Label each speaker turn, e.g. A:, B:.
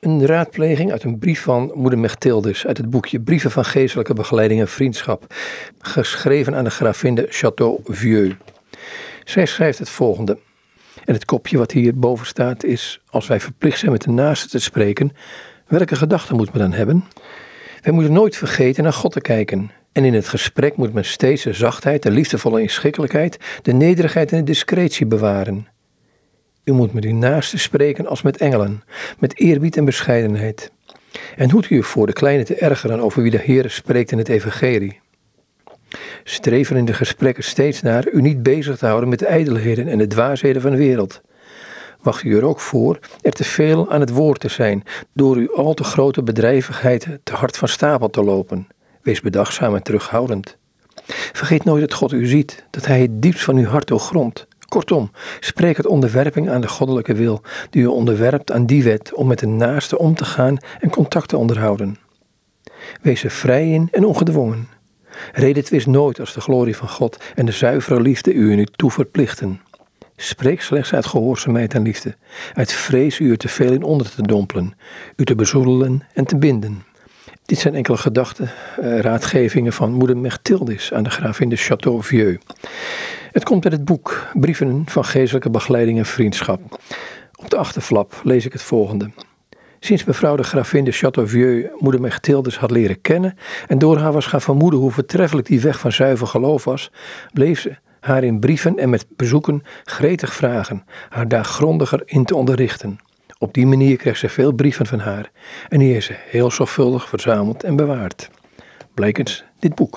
A: Een raadpleging uit een brief van moeder Mechtildus uit het boekje Brieven van Geestelijke Begeleiding en Vriendschap, geschreven aan de gravin de Château-Vieux. Zij schrijft het volgende. En het kopje wat hierboven staat is: Als wij verplicht zijn met de naaste te spreken, welke gedachten moet men dan hebben? Wij moeten nooit vergeten naar God te kijken. En in het gesprek moet men steeds de zachtheid, de liefdevolle inschikkelijkheid, de nederigheid en de discretie bewaren. U moet met uw naaste spreken als met engelen, met eerbied en bescheidenheid. En hoed u voor de kleine te ergeren over wie de Heer spreekt in het Evangelie. Streef er in de gesprekken steeds naar u niet bezig te houden met de ijdelheden en de dwaasheden van de wereld. Wacht u er ook voor er te veel aan het woord te zijn, door uw al te grote bedrijvigheid te hard van stapel te lopen. Wees bedachtzaam en terughoudend. Vergeet nooit dat God u ziet, dat Hij het diepst van uw hart doorgrondt. Kortom, spreek het onderwerping aan de goddelijke wil, die u onderwerpt aan die wet om met de naaste om te gaan en contact te onderhouden. Wees er vrij in en ongedwongen. Reden twist nooit als de glorie van God en de zuivere liefde u in u toe verplichten. Spreek slechts uit gehoorzaamheid en liefde, uit vrees u er te veel in onder te dompelen, u te bezoedelen en te binden. Dit zijn enkele gedachten, uh, raadgevingen van moeder Mechtildis aan de gravin de Château-Vieux. Het komt uit het boek Brieven van Geestelijke Begeleiding en Vriendschap. Op de achterflap lees ik het volgende. Sinds mevrouw de gravin de Châteauvieux moeder Mechtildus had leren kennen en door haar was gaan vermoeden hoe vertreffelijk die weg van zuiver geloof was, bleef ze haar in brieven en met bezoeken gretig vragen, haar daar grondiger in te onderrichten. Op die manier kreeg ze veel brieven van haar en die heeft ze heel zorgvuldig verzameld en bewaard. Blijkens dit boek.